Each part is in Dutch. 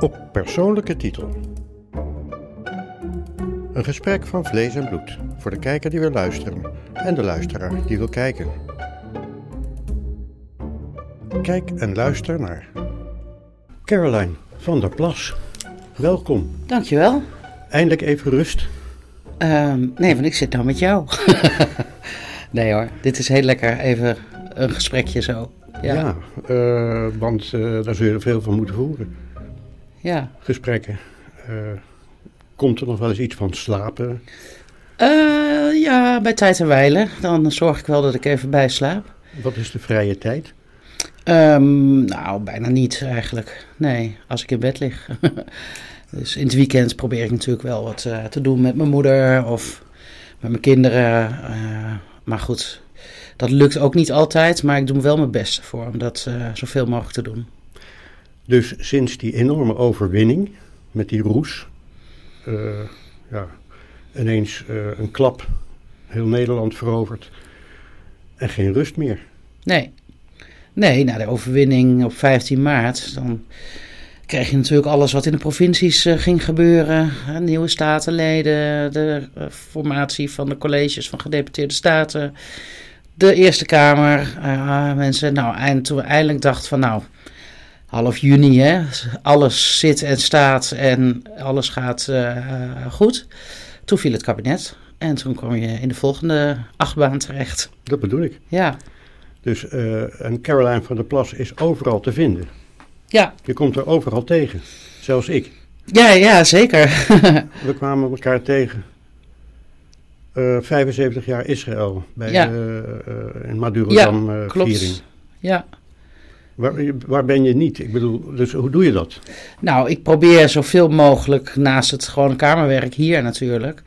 Op persoonlijke titel. Een gesprek van vlees en bloed voor de kijker die wil luisteren en de luisteraar die wil kijken. Kijk en luister naar Caroline van der Plas. Welkom. Dankjewel. Eindelijk even rust. Ehm nee, want ik zit nou met jou. nee hoor, dit is heel lekker. Even een gesprekje zo. Ja. Ja, eh, want eh, daar zul je er veel van moeten voeren. Ja. Gesprekken. Eh, komt er nog wel eens iets van slapen? Eh, ja, bij tijd en wijle. Dan zorg ik wel dat ik even bijslaap. Wat is de vrije tijd? Ehm, nou, bijna niet eigenlijk. Nee, als ik in bed lig. dus in het weekend probeer ik natuurlijk wel wat eh, te doen met mijn moeder of met mijn kinderen. Maar goed, dat lukt ook niet altijd. Maar ik doe wel mijn best voor om dat zoveel mogelijk te doen. Dus sinds die enorme overwinning met die roes, eh, ja, ineens eh, een klap, heel Nederland veroverd en geen rust meer. Nee. Nee, na de overwinning op 15 maart, dan kreeg je natuurlijk alles wat in de provincies eh, ging gebeuren. Nieuwe statenleden, de formatie van de colleges van gedeputeerde staten, de Eerste Kamer. eh, mensen, nou, en toen we eindelijk dachten van nou, half juni, hè, alles zit en staat en alles gaat eh, eh, goed. Toen viel het kabinet en toen kwam je in de volgende achtbaan terecht. Dat bedoel ik. Ja, Dus eh, een Caroline van der Plas is overal te vinden. ja. Je komt er overal tegen, zelfs ik. Ja, ja, zeker. We kwamen elkaar tegen. Eh 75 jaar Israël bij Ja. de eh, in Madurodam eh, klopt. ja. Waar, waar ben je niet? Ik bedoel, dus hoe doe je dat? Nou, ik probeer zoveel mogelijk naast het gewone kamerwerk hier natuurlijk.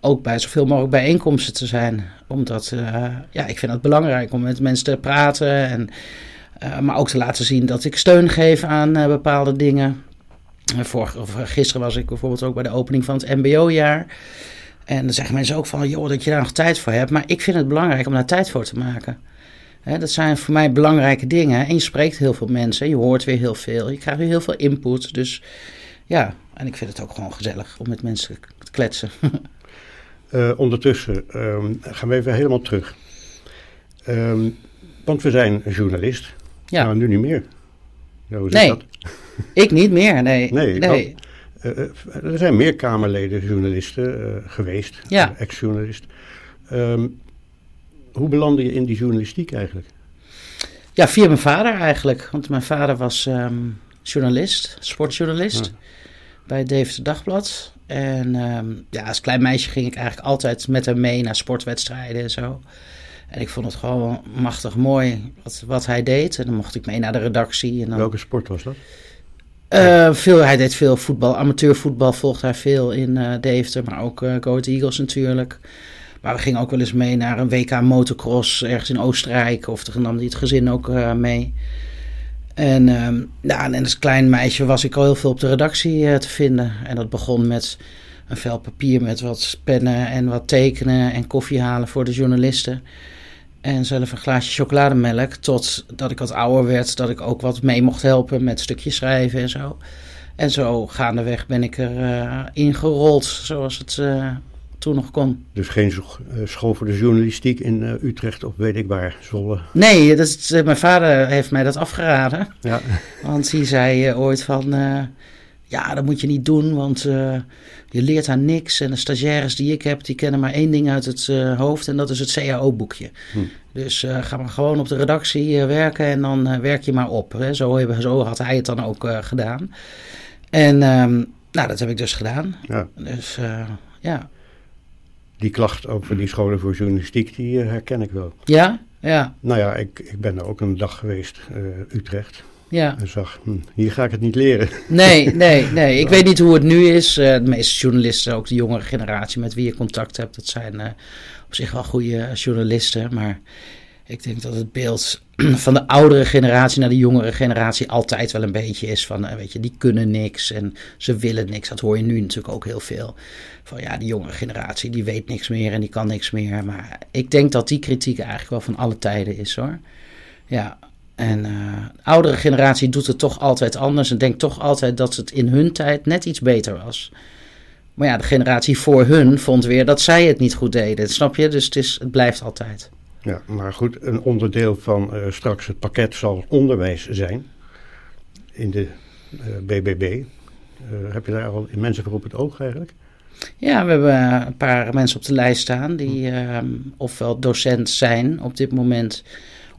Ook bij zoveel mogelijk bijeenkomsten te zijn. Omdat, eh, ja, ik vind het belangrijk om met mensen te praten. En, eh, maar ook te laten zien dat ik steun geef aan eh, bepaalde dingen. Vorig, gisteren was ik bijvoorbeeld ook bij de opening van het MBO-jaar. En dan zeggen mensen ook van, joh, dat je daar nog tijd voor hebt. Maar ik vind het belangrijk om daar tijd voor te maken. Dat zijn voor mij belangrijke dingen. En je spreekt heel veel mensen, je hoort weer heel veel. Je krijgt weer heel veel input. Dus ja, en ik vind het ook gewoon gezellig om met mensen te kletsen. Eh, ondertussen ehm, gaan we even helemaal terug. Ehm, want we zijn journalist. Ja, Nou, nu niet meer. Hoe zit Nee. dat? ik niet meer, nee. Nee. Eh, eh, er zijn meer Kamerleden, journalisten geweest, Ja. ex-journalist. Ehm, hoe belandde je in die journalistiek eigenlijk? Ja, via mijn vader eigenlijk. Want mijn vader was ehm, journalist, sportjournalist. Ja. Bij het Deventer Dagblad. En ehm, ja, als klein meisje ging ik eigenlijk altijd met hem mee naar sportwedstrijden en zo. En ik vond het gewoon machtig mooi wat, wat hij deed. En dan mocht ik mee naar de redactie. En dan, Welke sport was dat? Eh, veel, hij deed veel voetbal, amateurvoetbal volgde hij veel in eh Deventer, maar ook eh Go Ahead Eagles natuurlijk. Maar we gingen ook wel eens mee naar een WK motocross ergens in Oostenrijk, of dan nam het gezin ook eh, mee. En, ehm, ja, en als klein meisje was ik al heel veel op de redactie eh, te vinden. En dat begon met een vel papier met wat pennen en wat tekenen en koffie halen voor de journalisten. En zelf een glaasje chocolademelk. Tot dat ik wat ouder werd, dat ik ook wat mee mocht helpen met stukjes schrijven en zo. En zo gaandeweg ben ik er eh, ingerold, zoals het toen nog kon. Dus geen eh, school voor de journalistiek in eh, Utrecht of weet ik waar, Zwolle. Nee, dat is, eh, mijn vader heeft mij dat afgeraden. Ja, Want die zei ooit van... ja, dat moet je niet doen, want je leert aan niks. En de stagiaires die ik heb, die kennen maar één ding uit het hoofd... en dat is het CAO-boekje. Hm. Dus ga maar gewoon op de redactie werken en dan werk je maar op. Hè. Zo, hebben, zo had hij het dan ook gedaan. En ehm, nou, dat heb ik dus gedaan. ja. Dus ja. Die klacht over die scholen voor journalistiek, die eh, herken ik wel. Ja, ja, Nou ja, ik, ik ben er ook een dag geweest, eh, Utrecht. ja. En zag, hm, hier ga ik het niet leren. Nee, nee, nee. Ik weet niet hoe het nu is. Eh, de meeste journalisten, ook de jongere generatie met wie je contact hebt, dat zijn op zich wel goede journalisten. Maar ik denk dat het beeld van de oudere generatie naar de jongere generatie altijd wel een beetje is van, eh, weet je, die kunnen niks en ze willen niks. Dat hoor je nu natuurlijk ook heel veel. Van ja, die jongere generatie, die weet niks meer en die kan niks meer. Maar ik denk dat die kritiek eigenlijk wel van alle tijden is hoor. Ja, En de oudere generatie doet het toch altijd anders en denkt toch altijd dat het in hun tijd net iets beter was. Maar ja, de generatie voor hun vond weer dat zij het niet goed deden. Snap je? Dus het, is, het blijft altijd. Ja, maar goed, een onderdeel van uh, straks het pakket zal onderwijs zijn in de uh, BBB. heb je daar al mensen voor op het oog eigenlijk? Ja, we hebben een paar mensen op de lijst staan die ehm, ofwel docent zijn op dit moment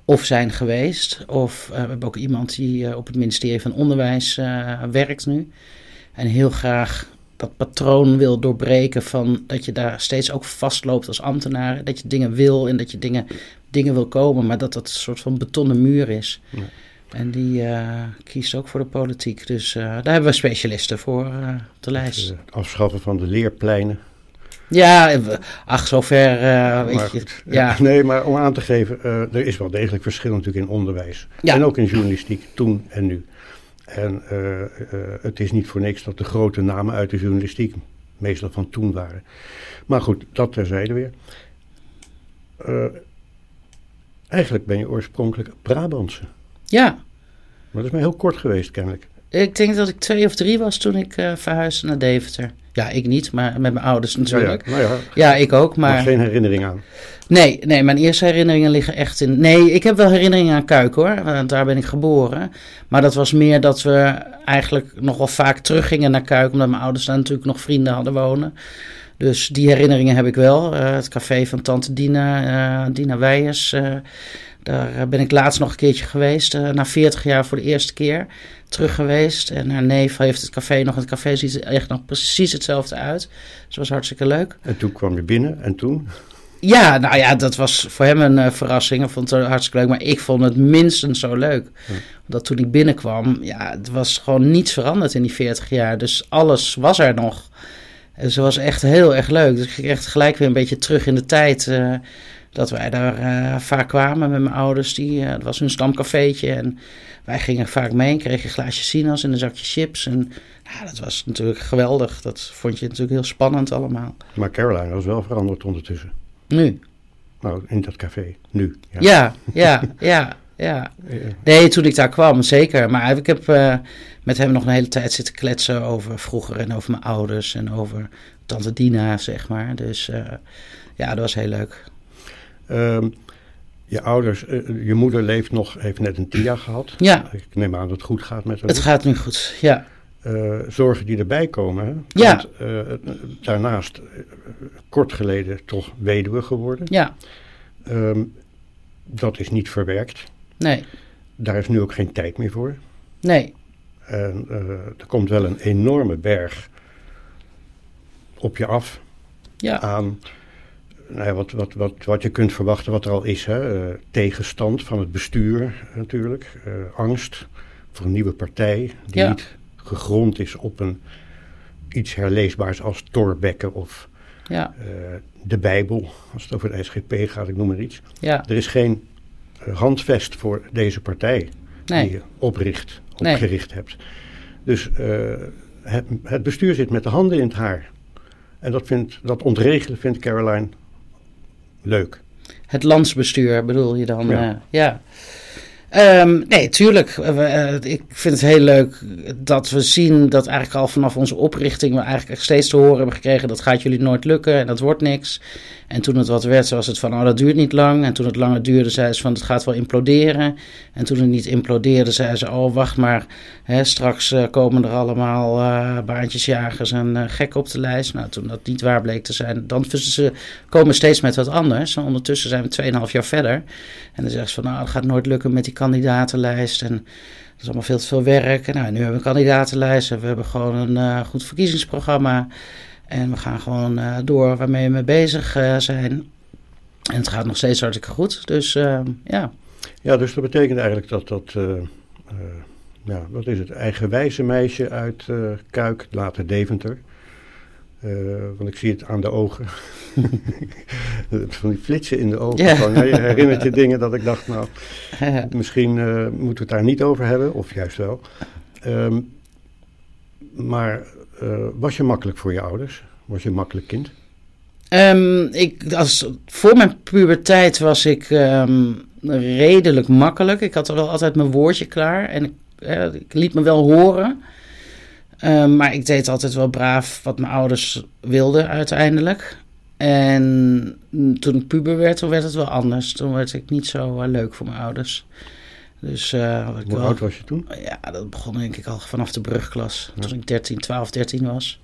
of zijn geweest. Of we hebben ook iemand die op het ministerie van Onderwijs werkt nu. En heel graag dat patroon wil doorbreken van dat je daar steeds ook vastloopt als ambtenaar. Dat je dingen wil en dat je dingen, dingen wil komen, maar dat dat een soort van betonnen muur is. Ja. En die kiest ook voor de politiek. Dus daar hebben we specialisten voor op de lijst. Het afschaffen van de leerpleinen. Ja, ach, zover. Uh, weet je, ja. Nee, maar om aan te geven, uh, er is wel degelijk verschil natuurlijk in onderwijs. Ja. En ook in journalistiek, toen en nu. En uh, het is niet voor niks dat de grote namen uit de journalistiek meestal van toen waren. Maar goed, dat terzijde weer. eigenlijk ben je oorspronkelijk Brabantse. Ja. Maar dat is maar heel kort geweest, kennelijk. Ik denk dat ik twee of drie was toen ik verhuisde naar Deventer. Ja, ik niet, maar met mijn ouders natuurlijk. Ja, ja. Nou ja, ja ik ook. Maar geen herinnering aan. Nee, nee, mijn eerste herinneringen liggen echt in. Nee, ik heb wel herinneringen aan Kuik hoor, want daar ben ik geboren. Maar dat was meer dat we eigenlijk nog wel vaak teruggingen naar Kuik, omdat mijn ouders daar natuurlijk nog vrienden hadden wonen. Dus die herinneringen heb ik wel. Uh, het café van tante Dina, uh, Dina Weijers. Uh, daar ben ik laatst nog een keertje geweest. na 40 jaar voor de eerste keer terug geweest. En haar neef heeft het café nog. Het café ziet er echt nog precies hetzelfde uit. Dus dat was hartstikke leuk. En toen kwam je binnen en toen? Ja, nou ja, dat was voor hem een uh, verrassing. Ik vond het hartstikke leuk. Maar ik vond het minstens zo leuk. Ja. Omdat toen ik binnenkwam, ja, het was gewoon niets veranderd in die 40 jaar. Dus alles was er nog. En ze was echt heel erg leuk. Dus ik ging echt gelijk weer een beetje terug in de tijd. Uh, dat wij daar uh, vaak kwamen met mijn ouders. Die, uh, dat was hun stamcafeetje. En wij gingen vaak mee. Kregen een glaasje sinaas en een zakje chips. En ja, dat was natuurlijk geweldig. Dat vond je natuurlijk heel spannend allemaal. Maar Caroline was wel veranderd ondertussen. Nu? Nou, in dat café. Nu. Ja, ja, ja. ja. Ja. Nee, toen ik daar kwam, zeker. Maar ik heb uh, met hem nog een hele tijd zitten kletsen over vroeger en over mijn ouders en over tante Dina, zeg maar. Dus ja, dat was heel leuk. Um, je ouders, uh, je moeder leeft nog, heeft net een TIA gehad. Ja. Ik neem aan dat het goed gaat met haar. Het gaat nu goed, ja. Uh, zorgen die erbij komen. Hè? Ja. Want, uh, daarnaast, kort geleden, toch weduwe geworden. Ja. Um, dat is niet verwerkt. Nee. Daar is nu ook geen tijd meer voor. Nee. En er komt wel een enorme berg op je af ja. aan nou ja, wat, wat, wat, wat je kunt verwachten wat er al is. Hè? Uh, tegenstand van het bestuur natuurlijk. Uh, angst voor een nieuwe partij die ja. niet gegrond is op een, iets herleesbaars als Torbekke of ja. uh, de Bijbel. Als het over de SGP gaat, ik noem maar iets. Ja. Er is geen handvest voor deze partij nee. die je opricht, Nee. opgericht hebt. Dus het, het bestuur zit met de handen in het haar. En dat, vindt, dat ontregelen vindt Caroline leuk. Het landsbestuur bedoel je dan? Ja. Uh, ja. Um, nee, tuurlijk. Uh, ik vind het heel leuk dat we zien dat eigenlijk al vanaf onze oprichting we eigenlijk steeds te horen hebben gekregen dat gaat jullie nooit lukken en dat wordt niks. En toen het wat werd, was het van oh dat duurt niet lang. En toen het langer duurde, zeiden ze van het gaat wel imploderen. En toen het niet implodeerde, zeiden ze oh wacht maar, hè, straks uh, komen er allemaal uh, baantjesjagers en uh, gekken op de lijst. Nou, toen dat niet waar bleek te zijn, dan ze komen steeds met wat anders. En ondertussen zijn we 2,5 jaar verder. En dan zeggen ze van nou het gaat nooit lukken met die kandidatenlijst en... Dat is allemaal veel te veel werk. Nou, nu hebben we een kandidatenlijst en we hebben gewoon een goed verkiezingsprogramma. En we gaan gewoon uh, door waarmee we mee bezig uh, zijn. En het gaat nog steeds hartstikke goed. Dus uh, ja. Ja, dus dat betekent eigenlijk dat dat. ja, wat is het? Eigenwijze meisje uit Kuik, later Deventer. want ik zie het aan de ogen. van die flitsen in de ogen. Ja. Van, je herinnert je dingen dat ik dacht, nou, misschien uh, moeten we het daar niet over hebben, of juist wel. Um, maar uh, was je makkelijk voor je ouders? Was je een makkelijk kind? Ehm, ik, als, voor mijn puberteit was ik ehm, redelijk makkelijk. Ik had er wel altijd mijn woordje klaar en ik, eh, ik liet me wel horen. Ehm, maar ik deed altijd wel braaf wat mijn ouders wilden uiteindelijk. En toen ik puber werd, toen werd het wel anders. Toen werd ik niet zo eh, leuk voor mijn ouders. Dus, uh, Hoe wel, oud was je toen? Ja, dat begon denk ik al vanaf de brugklas. Toen ik 13, 12, 13 was.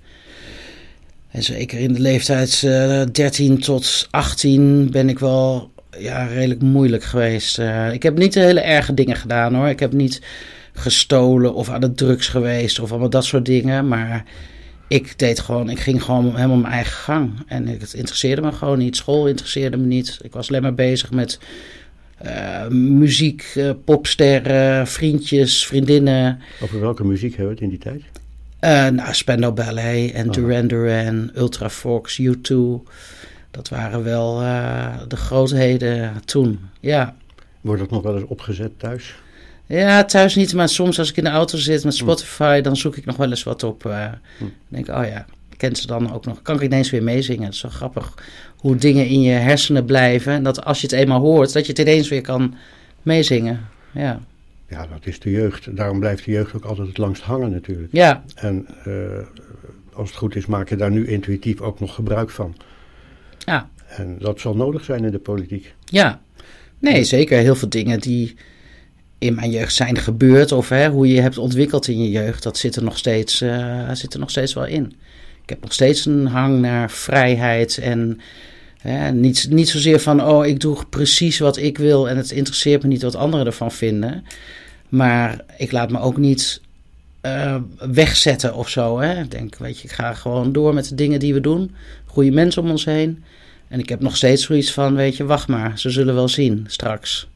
En zeker in de leeftijd uh, 13 tot 18 ben ik wel ja, redelijk moeilijk geweest. Uh, ik heb niet hele erge dingen gedaan hoor. Ik heb niet gestolen of aan de drugs geweest of allemaal dat soort dingen. Maar ik deed gewoon, ik ging gewoon helemaal mijn eigen gang. En het interesseerde me gewoon niet. School interesseerde me niet. Ik was alleen maar bezig met uh, muziek, uh, popsterren, vriendjes, vriendinnen. Over welke muziek hebben we het in die tijd? Uh, nou, Spandau Ballet en oh. Duran Duran, Ultra Fox, U2. Dat waren wel de grootheden toen, ja. Wordt dat nog wel eens opgezet thuis? Ja, thuis niet, maar soms als ik in de auto zit met hm. Spotify, dan zoek ik nog wel eens wat op. Hm. denk ik, oh ja, kent ze dan ook nog. Kan ik ineens weer meezingen. Het is zo grappig hoe dingen in je hersenen blijven. En dat als je het eenmaal hoort, dat je het ineens weer kan meezingen. Ja. Ja, dat is de jeugd. Daarom blijft de jeugd ook altijd het langst hangen natuurlijk. Ja. En uh, als het goed is, maak je daar nu intuïtief ook nog gebruik van. Ja. En dat zal nodig zijn in de politiek. Ja. Nee, zeker. Heel veel dingen die in mijn jeugd zijn gebeurd. Of hè, hoe je hebt ontwikkeld in je jeugd. Dat zit er nog steeds, uh, zit er nog steeds wel in. Ik heb nog steeds een hang naar vrijheid. En hè, niet, niet zozeer van, oh, ik doe precies wat ik wil. En het interesseert me niet wat anderen ervan vinden. Maar ik laat me ook niet uh, wegzetten of zo. Hè. Ik denk, weet je, ik ga gewoon door met de dingen die we doen. Goede mensen om ons heen. En ik heb nog steeds zoiets van, weet je, wacht maar. Ze zullen wel zien straks.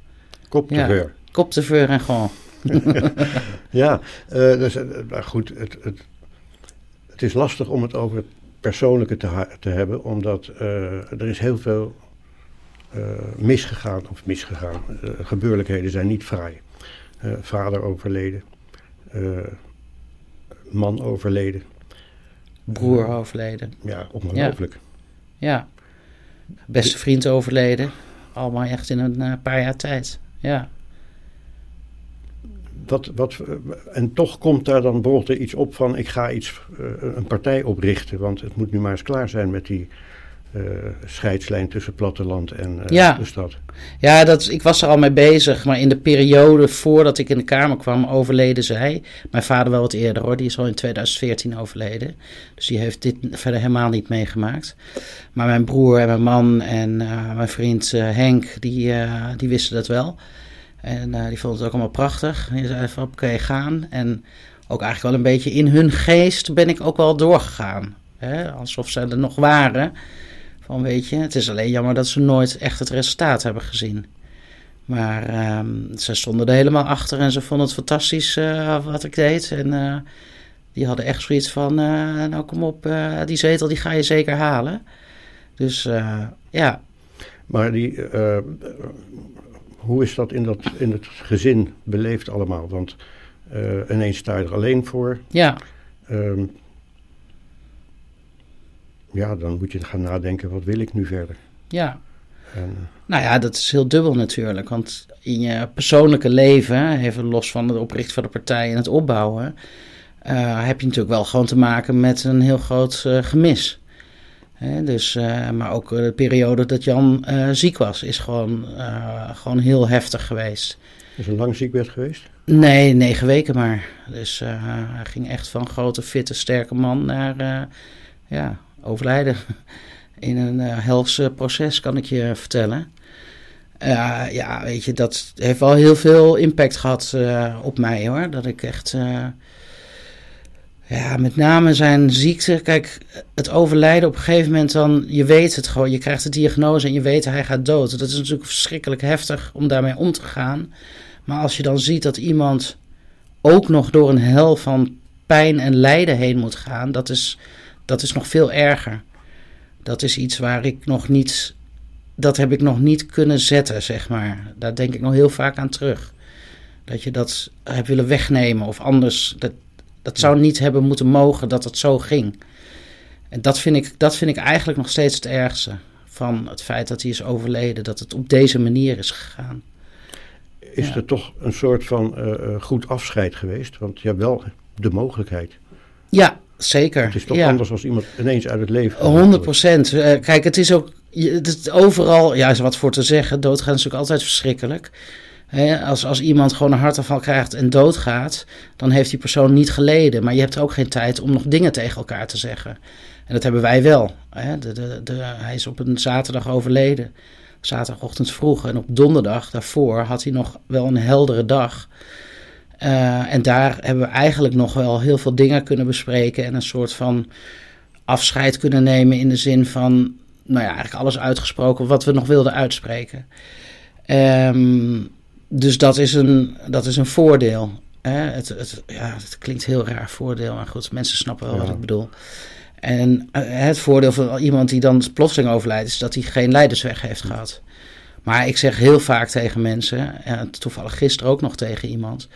Kop te ja kop te veur en gewoon. ja, uh, dus, uh, goed, het, het, het, is lastig om het over persoonlijke te, te hebben, omdat uh, er is heel veel misgegaan, of misgegaan. gebeurlijkheden zijn niet vrij. vader overleden, man overleden. Broer overleden. Ja, ongelooflijk. Ja. ja. Beste vriend overleden. Allemaal echt in een paar jaar tijd. Ja wat, wat, en toch komt daar dan bijvoorbeeld iets op van ik ga iets, uh, een partij oprichten. Want het moet nu maar eens klaar zijn met die uh, scheidslijn tussen platteland en uh, ja. de stad. Ja, dat, ik was er al mee bezig. Maar in de periode voordat ik in de Kamer kwam overleden zij. Mijn vader wel wat eerder hoor. Die is al in 2014 overleden. Dus die heeft dit verder helemaal niet meegemaakt. Maar mijn broer en mijn man en mijn vriend Henk, die, die wisten dat wel. En uh, die vonden het ook allemaal prachtig. En die zeiden van oké, gaan. En ook eigenlijk wel een beetje in hun geest ben ik ook wel doorgegaan. Hè? Alsof ze er nog waren. Van weet je, het is alleen jammer dat ze nooit echt het resultaat hebben gezien. Maar um, ze stonden er helemaal achter en ze vonden het fantastisch uh, wat ik deed. En uh, die hadden echt zoiets van, nou kom op, die zetel die ga je zeker halen. Dus ja. Maar die, hoe is dat in, dat in het gezin beleefd allemaal? Want uh, ineens sta je er alleen voor. Ja. Um, ja, dan moet je gaan nadenken, wat wil ik nu verder? Ja. En, nou ja, dat is heel dubbel natuurlijk. Want in je persoonlijke leven, even los van het oprichten van de partij en het opbouwen, uh, heb je natuurlijk wel gewoon te maken met een heel groot uh, gemis dus, uh, maar ook de periode dat Jan uh, ziek was, is gewoon, uh, gewoon heel heftig geweest. Is hij lang ziek werd geweest? Nee, negen weken maar. Dus hij ging echt van grote, fitte, sterke man naar ja, overlijden. In een hels proces, kan ik je vertellen. ja, weet je, dat heeft wel heel veel impact gehad op mij hoor. Dat ik echt ja, met name zijn ziekte. Kijk, het overlijden op een gegeven moment dan, je weet het gewoon, je krijgt de diagnose en je weet hij gaat dood. Dat is natuurlijk verschrikkelijk heftig om daarmee om te gaan. Maar als je dan ziet dat iemand ook nog door een hel van pijn en lijden heen moet gaan, dat is, dat is nog veel erger. Dat is iets waar ik nog niet, dat heb ik nog niet kunnen zetten, zeg maar. Daar denk ik nog heel vaak aan terug. Dat je dat hebt willen wegnemen of anders. Dat, dat zou niet hebben moeten mogen dat het zo ging. En dat vind, ik, dat vind ik eigenlijk nog steeds het ergste. Van het feit dat hij is overleden. Dat het op deze manier is gegaan. Is Ja. er toch een soort van eh, eh, goed afscheid geweest? Want je hebt wel de mogelijkheid. Ja, zeker. Het is toch ja. anders als iemand ineens uit het leven gaat. 100 procent. kijk, het is ook het is overal, ja, is wat voor te zeggen. Doodgaan is natuurlijk altijd verschrikkelijk. Als, als iemand gewoon een hartaanval krijgt en doodgaat, dan heeft die persoon niet geleden. Maar je hebt ook geen tijd om nog dingen tegen elkaar te zeggen. En dat hebben wij wel. De, de, hij is op een zaterdag overleden. Zaterdagochtend vroeg. En op donderdag daarvoor had hij nog wel een heldere dag. Eh, en daar hebben we eigenlijk nog wel heel veel dingen kunnen bespreken. En een soort van afscheid kunnen nemen in de zin van, nou ja, eigenlijk alles uitgesproken wat we nog wilden uitspreken. Ehm, dus dat is een, dat is een voordeel. Hè? Het, het, ja, het klinkt heel raar voordeel, maar goed, mensen snappen wel Ja. wat ik bedoel. En eh, het voordeel van iemand die dan plotseling overlijdt, is dat hij geen leidersweg heeft gehad. Maar ik zeg heel vaak tegen mensen, en toevallig gisteren ook nog tegen iemand,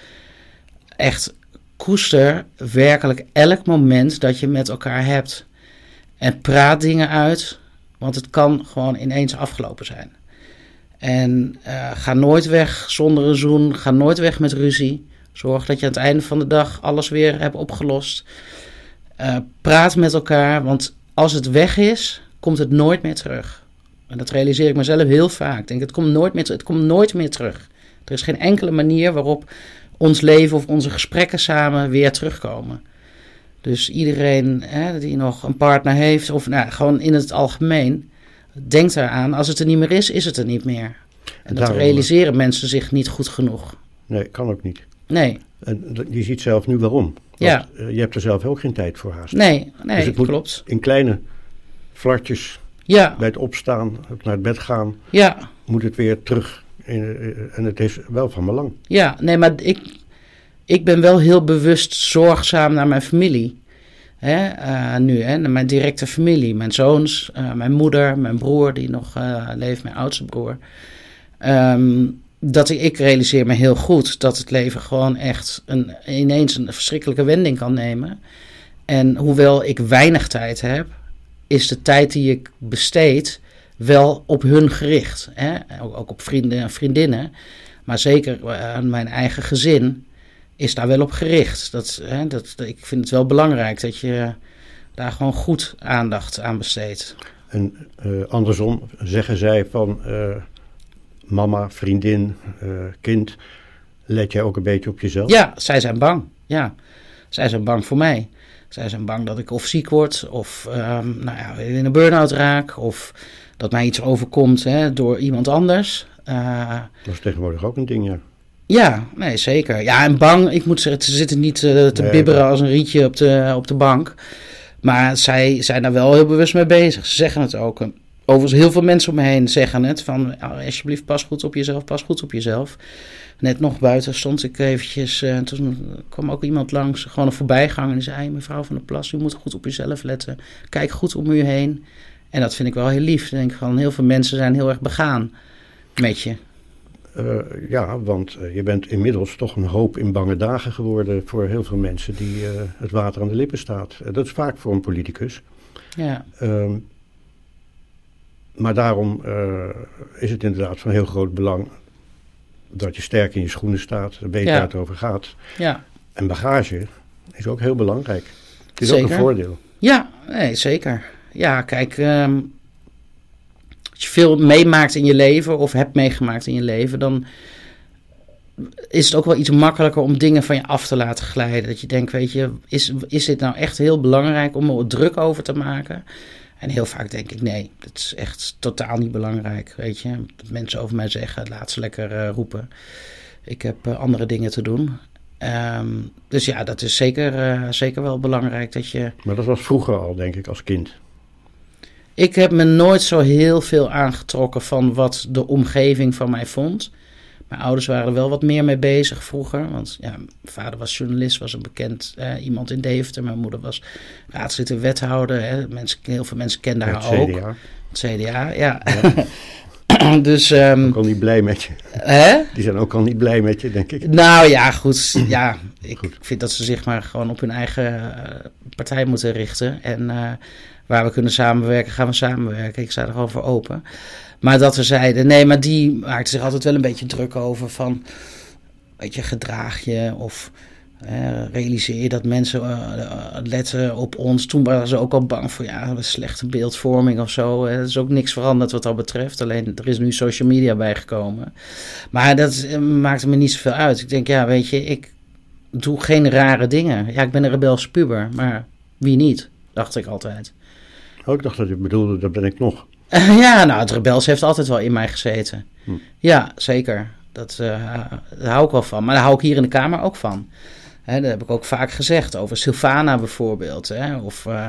echt koester werkelijk elk moment dat je met elkaar hebt. En praat dingen uit, want het kan gewoon ineens afgelopen zijn. En eh, ga nooit weg zonder een zoen, ga nooit weg met ruzie. Zorg dat je aan het einde van de dag alles weer hebt opgelost. Eh, praat met elkaar, want als het weg is, komt het nooit meer terug. En dat realiseer ik mezelf heel vaak. Ik denk, het komt nooit meer, het komt nooit meer terug. Er is geen enkele manier waarop ons leven of onze gesprekken samen weer terugkomen. Dus iedereen hè, die nog een partner heeft, of nou, gewoon in het algemeen, denkt eraan, als het er niet meer is, is het er niet meer. En dat Daarom- realiseren mensen zich niet goed genoeg. Nee, kan ook niet. Nee, En je ziet zelf nu waarom. Want, Ja. eh, je hebt er zelf ook geen tijd voor haast. nee, nee, Dus het moet- klopt. In kleine flartjes Ja, bij het opstaan, het naar het bed gaan, ja, moet het weer terug. Eh, en het is wel van belang. Ja, nee, maar ik, ik ben wel heel bewust zorgzaam naar mijn familie. Hè, eh, nu, hè, mijn directe familie. Mijn zoons, eh, mijn moeder, mijn broer die nog eh, leeft, mijn oudste broer. Ehm, dat ik, ik realiseer me heel goed dat het leven gewoon echt een, ineens een verschrikkelijke wending kan nemen. En hoewel ik weinig tijd heb, is de tijd die ik besteed wel op hun gericht. Hè? Ook, op vrienden en vriendinnen. Maar zeker aan mijn eigen gezin is daar wel op gericht. Dat, hè, dat, ik vind het wel belangrijk dat je daar gewoon goed aandacht aan besteedt. En eh, andersom zeggen zij van eh, mama, vriendin, eh, kind, let jij ook een beetje op jezelf? Ja, zij zijn bang. Ja, zij zijn bang voor mij. Zij zijn bang dat ik of ziek word, of ehm, nou ja, in een burn-out raak, of dat mij iets overkomt hè, door iemand anders. Dat is tegenwoordig ook een ding, ja. Ja, nee, zeker. Ja, en bang, ik moet zeggen, ze zitten niet eh, te Nee, bibberen als een rietje op de, op de bank. Maar zij zijn daar wel heel bewust mee bezig. Ze zeggen het ook. Overigens, heel veel mensen om me heen zeggen het. Van, "Oh, alsjeblieft, pas goed op jezelf, pas goed op jezelf. Net nog buiten stond ik eventjes, eh, toen kwam ook iemand langs, gewoon een voorbijganger. En die zei, "Hey, mevrouw van der Plas, u moet goed op jezelf letten. Kijk goed om u heen. En dat vind ik wel heel lief. Ik denk van, heel veel mensen zijn heel erg begaan met je. Eh, ja, want eh, je bent inmiddels toch een hoop in bange dagen geworden voor heel veel mensen die eh, het water aan de lippen staat. Dat is vaak voor een politicus. Ja, Ehm, maar daarom is het inderdaad van heel groot belang dat je sterk in je schoenen staat, weet Ja. waar het over gaat. ja. En bagage is ook heel belangrijk. Het is ook een voordeel. Ja, nee, zeker. Ja, kijk, ehm, als je veel meemaakt in je leven of hebt meegemaakt in je leven, dan is het ook wel iets makkelijker om dingen van je af te laten glijden. Dat je denkt, weet je, is, is dit nou echt heel belangrijk om er druk over te maken? En heel vaak denk ik, nee, dat is echt totaal niet belangrijk, weet je. Mensen over mij zeggen, laat ze lekker eh, roepen. Ik heb eh, andere dingen te doen. Ehm, dus ja, dat is zeker, eh, zeker wel belangrijk dat je... Maar dat was vroeger al, denk ik, als kind. Ik heb me nooit zo heel veel aangetrokken van wat de omgeving van mij vond. Mijn ouders waren er wel wat meer mee bezig vroeger. Want ja, mijn vader was journalist, was een bekend eh, iemand in Deventer. Mijn moeder was raadslid wethouder. Hè. Mensen, heel veel mensen kenden haar het ook. CDA. Het CDA, ja. dus, ehm, Ook al niet blij met je. hè? Die zijn ook al niet blij met je, denk ik. Nou ja, goed. Ja, ik Goed. vind dat ze zich maar gewoon op hun eigen eh, partij moeten richten. En eh, waar we kunnen samenwerken, gaan we samenwerken. Ik sta er gewoon voor open. Maar dat we zeiden, nee, maar die maakte zich altijd wel een beetje druk over van, weet je, gedraag je of realiseer je dat mensen uh, letten op ons. Toen waren ze ook al bang voor ja, een slechte beeldvorming of zo. Er is ook niks veranderd wat dat betreft. Alleen er is nu social media bijgekomen. Maar dat uh, maakte me niet zoveel uit. Ik denk, ja, weet je, ik doe geen rare dingen. Ja, ik ben een rebelse puber, maar wie niet? Dacht ik altijd. Oh, ik dacht dat je bedoelde, dat ben ik nog. ja, nou, het rebels heeft altijd wel in mij gezeten. Hm. Ja, zeker. Dat, daar hou ik wel van. Maar daar hou ik hier in de Kamer ook van. Hè, dat heb ik ook vaak gezegd over Sylvana bijvoorbeeld. Hè, of uh,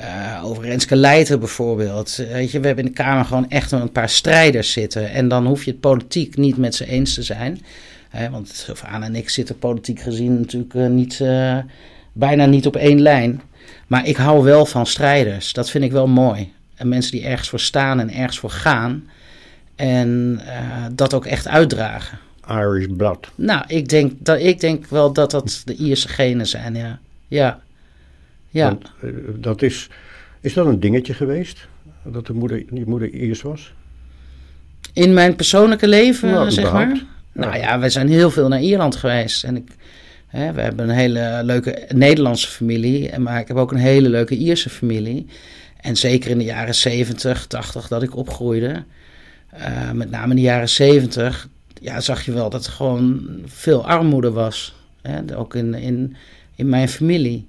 uh, over Renske Leijten bijvoorbeeld. Weet je, we hebben in de Kamer gewoon echt een paar strijders zitten. En dan hoef je het politiek niet met ze eens te zijn. Hè, want Sylvana en ik zitten politiek gezien natuurlijk niet, bijna niet op één lijn. Maar ik hou wel van strijders. Dat vind ik wel mooi. En mensen die ergens voor staan en ergens voor gaan. En dat ook echt uitdragen. Irish blood. Nou, ik denk, dat, ik denk wel dat dat de Ierse genen zijn, ja. Ja. ja. Want, uh, dat is, is dat een dingetje geweest? Dat de moeder, je moeder Iers was? In mijn persoonlijke leven, nou, zeg maar? Ja. Nou ja, we zijn heel veel naar Ierland geweest. En ik, hè, we hebben een hele leuke Nederlandse familie. Maar ik heb ook een hele leuke Ierse familie. En zeker in de jaren 70, 80 dat ik opgroeide. Uh, met name in de jaren 70, ja, zag je wel dat er gewoon veel armoede was. Hè? Ook in, in, in mijn familie.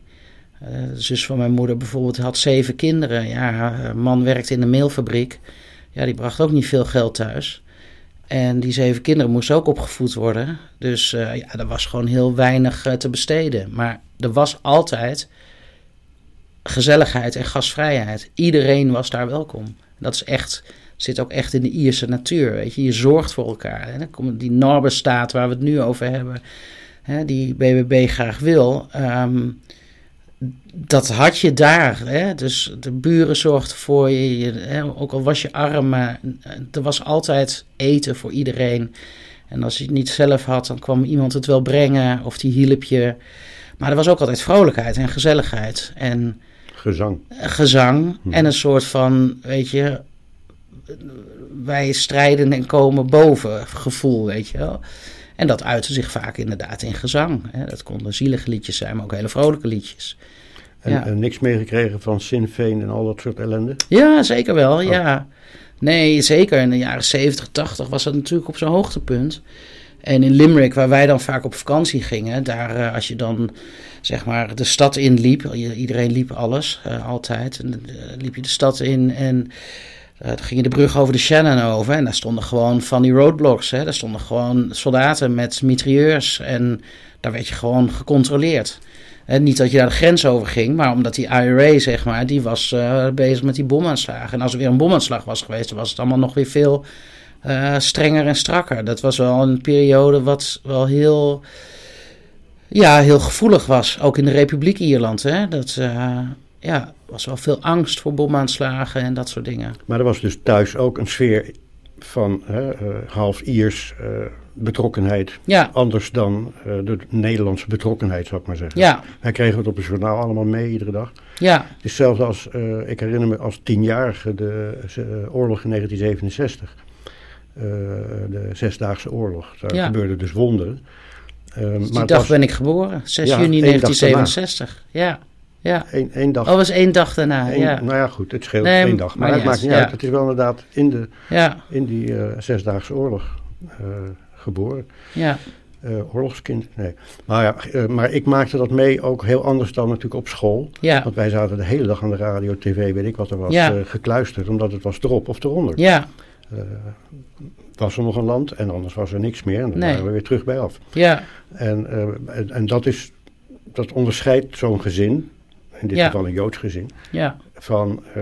Uh, de zus van mijn moeder bijvoorbeeld had zeven kinderen. Ja, haar man werkte in de meelfabriek. Ja, die bracht ook niet veel geld thuis. En die zeven kinderen moesten ook opgevoed worden. Dus uh, ja, er was gewoon heel weinig uh, te besteden. Maar er was altijd gezelligheid en gastvrijheid. Iedereen was daar welkom. Dat is echt zit ook echt in de Ierse natuur. Weet je, je zorgt voor elkaar. En dan komt die waar we het nu over hebben, hè, die BBB graag wil. Um, dat had je daar. Hè? Dus de buren zorgden voor je. je hè? Ook al was je arm, maar er was altijd eten voor iedereen. En als je het niet zelf had, dan kwam iemand het wel brengen of die hielp je. Maar er was ook altijd vrolijkheid en gezelligheid. En gezang. Gezang. Hm. En een soort van, weet je, wij strijden en komen boven gevoel, weet je wel. En dat uitte zich vaak inderdaad in gezang. Hè. Dat konden zielige liedjes zijn, maar ook hele vrolijke liedjes. En, ja. en niks meegekregen van Sinn Féin en al dat soort ellende? Ja, zeker wel, oh. ja. Nee, zeker. In de jaren 70, 80 was dat natuurlijk op zijn hoogtepunt. En in Limerick, waar wij dan vaak op vakantie gingen, daar uh, als je dan zeg maar de stad in liep, iedereen liep alles, uh, altijd, en, uh, liep je de stad in en uh, toen ging je de brug over de Shannon over en daar stonden gewoon van die roadblocks. Hè? Daar stonden gewoon soldaten met mitrailleurs en daar werd je gewoon gecontroleerd. En niet dat je daar de grens over ging, maar omdat die IRA, zeg maar, die was uh, bezig met die bomaanslagen. En als er weer een bomaanslag was geweest, dan was het allemaal nog weer veel uh, strenger en strakker. Dat was wel een periode wat wel heel, ja, heel gevoelig was. Ook in de Republiek Ierland. Hè? Dat, ja, was wel veel angst voor bomaanslagen en dat soort dingen. Maar er was dus thuis ook een sfeer van hè, uh, half Iers uh, betrokkenheid. Ja. Anders dan uh, de Nederlandse betrokkenheid, zou ik maar zeggen. Ja. Wij kregen het op het journaal allemaal mee iedere dag. Ja. Is hetzelfde als, ik herinner me als tienjarige de oorlog in 1967. de Zesdaagse Oorlog. Daar ja. gebeurden dus wonderen. Dus die maar dag was, ben ik geboren, 6 ja, juni 1967. Ja. Ja. Eén, één dag. Oh, was één dag daarna, Eén, ja. Nou ja, goed, het scheelt nee, één dag. Maar, maar het maakt niet ja. uit. Het is wel inderdaad in, de, ja. in die uh, Zesdaagse Oorlog uh, geboren. Ja. Uh, oorlogskind, nee. Maar, ja, maar ik maakte dat mee ook heel anders dan natuurlijk op school. Ja. Want wij zaten de hele dag aan de radio, tv, weet ik wat er was, ja. gekluisterd. Omdat het was erop of eronder. Ja. was er nog een land en anders was er niks meer. En dan nee. waren we weer terug bij af. Ja. En, en, en dat is, dat onderscheidt zo'n gezin in dit ja. geval een Joods gezin, ja. van uh,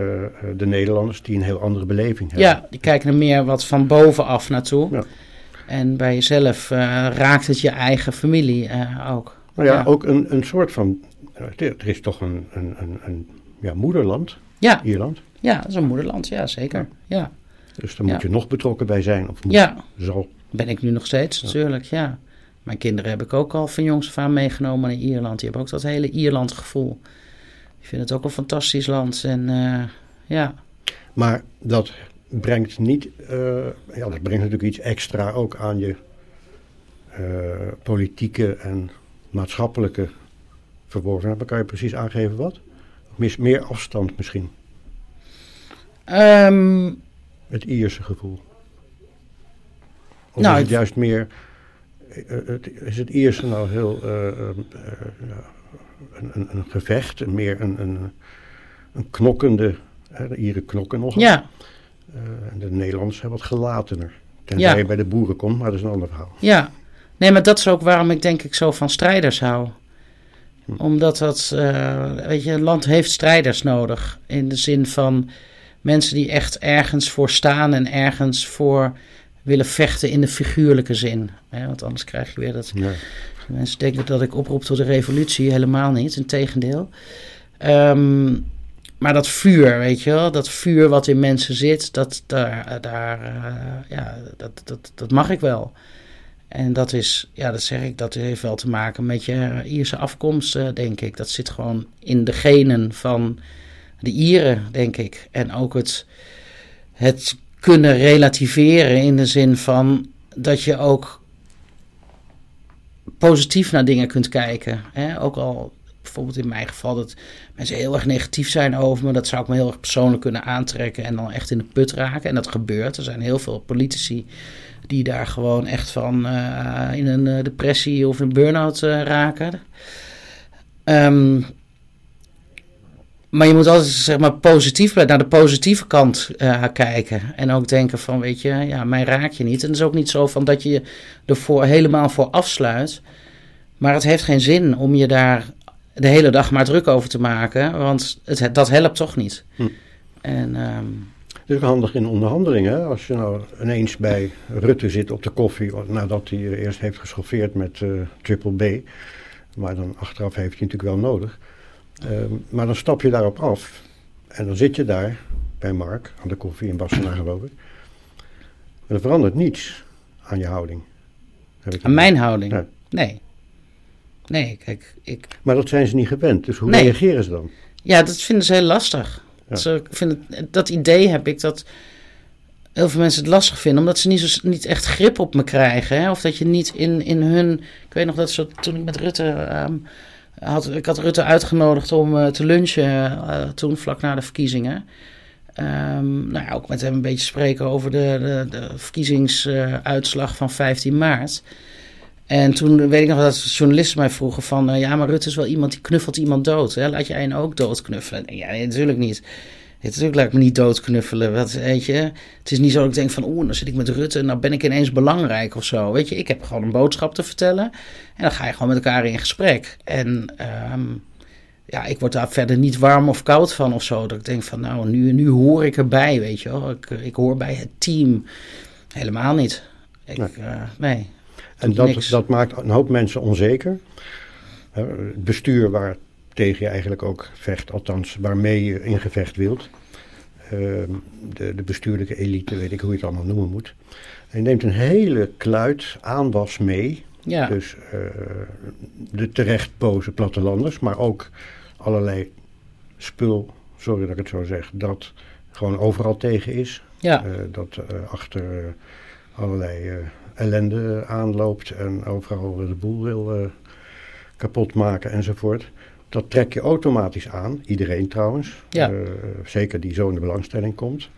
de Nederlanders die een heel andere beleving hebben. Ja, die kijken er meer wat van bovenaf naartoe. Ja. En bij jezelf uh, raakt het je eigen familie uh, ook. Nou ja, ook een, een soort van, er is toch een, een, een, een ja, moederland, ja. Ierland. Ja, dat is een moederland, ja zeker. Ja. Dus daar moet je nog betrokken bij zijn. Of moet, ja, zal. ben ik nu nog steeds natuurlijk, ja. Mijn kinderen heb ik ook al van jongs af aan meegenomen naar Ierland. Die hebben ook dat hele Ierland gevoel. Ik vind het ook een fantastisch land. En uh, ja. Maar dat brengt niet, uh, ja, dat brengt natuurlijk iets extra ook aan je uh, politieke en maatschappelijke verworvenheid. Kan je precies aangeven wat? Meer, meer afstand misschien? Um, het Ierse gevoel. Of nou, is het juist meer, is het Ierse nou heel een, een, een, gevecht, meer een, een, een knokkende, hè, de Ieren knokken nog. Ja. Uh, en de Nederlanders zijn wat gelatener. Tenzij ja. je bij de boeren komt, maar dat is een ander verhaal. Ja, nee, maar dat is ook waarom ik denk ik zo van strijders hou. Hm. Omdat dat, uh, weet je, een land heeft strijders nodig. In de zin van mensen die echt ergens voor staan en ergens voor willen vechten in de figuurlijke zin. Hè? Want anders krijg je weer dat ja. Mensen denken dat ik oproep tot de revolutie. Helemaal niet, integendeel. Um, maar dat vuur, weet je wel, dat vuur wat in mensen zit, dat, daar, daar, uh, ja, dat, dat, dat mag ik wel. En dat is, ja, dat zeg ik, dat heeft wel te maken met je Ierse afkomst, denk ik. Dat zit gewoon in de genen van de Ieren, denk ik. En ook het, het kunnen relativeren in de zin van dat je ook positief naar dingen kunt kijken. Hè? Ook al bijvoorbeeld in mijn geval dat mensen heel erg negatief zijn over me. Dat zou ik me heel erg persoonlijk kunnen aantrekken en dan echt in de put raken. En dat gebeurt. Er zijn heel veel politici die daar gewoon echt van uh, in een uh, depressie of een burn-out uh, raken. Um, maar je moet altijd zeg maar, positief naar de positieve kant uh, kijken. En ook denken van, weet je, ja, mij raak je niet. En het is ook niet zo van dat je je ervoor helemaal voor afsluit. Maar het heeft geen zin om je daar de hele dag maar druk over te maken. Want het, dat helpt toch niet. Hm. En, um, het is ook handig in onderhandelingen. Als je nou ineens bij Rutte zit op de koffie... nadat hij eerst heeft geschoffeerd met uh, Triple B... maar dan achteraf heeft hij natuurlijk wel nodig... Ehm, maar dan stap je daarop af en dan zit je daar bij Mark aan de koffie in Barcelona geloof ik. En er verandert niets aan je houding. Aan mijn houding? Nee. Nee, kijk, ik... Maar dat zijn ze niet gewend, dus hoe reageren ze dan? Ja, dat vinden ze heel lastig. Ja. Ze vinden, dat idee heb ik dat heel veel mensen het lastig vinden, omdat ze niet, zo, niet echt grip op me krijgen. Hè? Of dat je niet in, in hun. Ik weet nog dat zo, toen ik met Rutte um, had, ik had Rutte uitgenodigd om uh, te lunchen uh, toen, vlak na de verkiezingen. Um, nou ja, ook met hem een beetje spreken over de, de, verkiezingsuitslag van 15 maart. En toen weet ik nog dat journalisten mij vroegen van... Ja, maar Rutte is wel iemand die knuffelt iemand dood. Hè? Laat jij een ook doodknuffelen? Ja, natuurlijk niet. Natuurlijk laat ik me niet doodknuffelen. Wat, weet je? Het is niet zo dat ik denk van... oeh, dan zit ik met Rutte en nou ben ik ineens belangrijk of zo. Weet je, ik heb gewoon een boodschap te vertellen. En dan ga je gewoon met elkaar in gesprek. En um, ja, ik word daar verder niet warm of koud van of zo. Dat ik denk van, nou, nu, nu hoor ik erbij, weet je wel. Ik, ik hoor bij het team. Helemaal niet. Ik, nee. Uh, nee en dat, dat maakt een hoop mensen onzeker. Het bestuur waar tegen je eigenlijk ook vecht, althans waarmee je in gevecht wilt. Ehm, de, de, bestuurlijke elite, weet ik hoe je het allemaal noemen moet. En je neemt een hele kluit aanwas mee. Ja. Dus uh, de terecht boze plattelanders, maar ook allerlei spul, sorry dat ik het zo zeg, dat gewoon overal tegen is. Ja. Uh, dat uh, achter allerlei ellende aanloopt en overal de boel wil kapot maken enzovoort. Dat trek je automatisch aan, iedereen trouwens. Ja. Uh, zeker die zo in de belangstelling komt.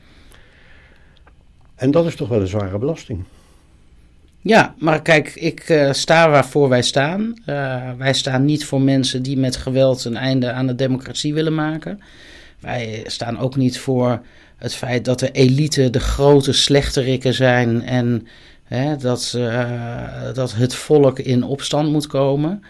En dat is toch wel een zware belasting. Ja, maar kijk, ik uh, sta waarvoor wij staan. wij staan niet voor mensen die met geweld een einde aan de democratie willen maken. Wij staan ook niet voor het feit dat de elite de grote slechterikken zijn en Hè, dat, uh, dat het volk in opstand moet komen.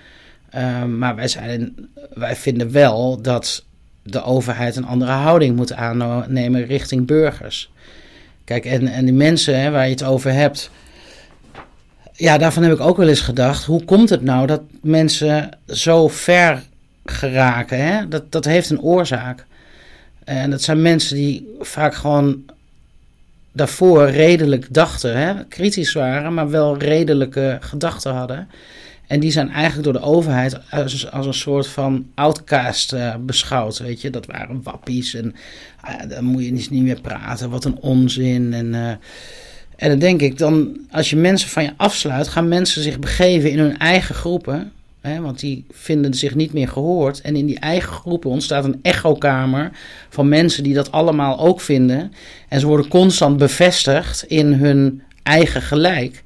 Uh, maar wij, zijn, wij vinden wel dat de overheid een andere houding moet aannemen richting burgers. Kijk, en, en die mensen hè, waar je het over hebt. Ja, daarvan heb ik ook wel eens gedacht. Hoe komt het nou dat mensen zo ver geraken? Hè? Dat, dat heeft een oorzaak. En dat zijn mensen die vaak gewoon daarvoor redelijk dachten, hè, kritisch waren, maar wel redelijke gedachten hadden. En die zijn eigenlijk door de overheid als, als een soort van outcast uh, beschouwd. Weet je, dat waren wappies en uh, dan moet je niet, meer praten. Wat een onzin. En, uh, en dan denk ik, dan, als je mensen van je afsluit, gaan mensen zich begeven in hun eigen groepen. Hè, want die vinden zich niet meer gehoord. En in die eigen groepen ontstaat een echokamer van mensen die dat allemaal ook vinden. En ze worden constant bevestigd in hun eigen gelijk.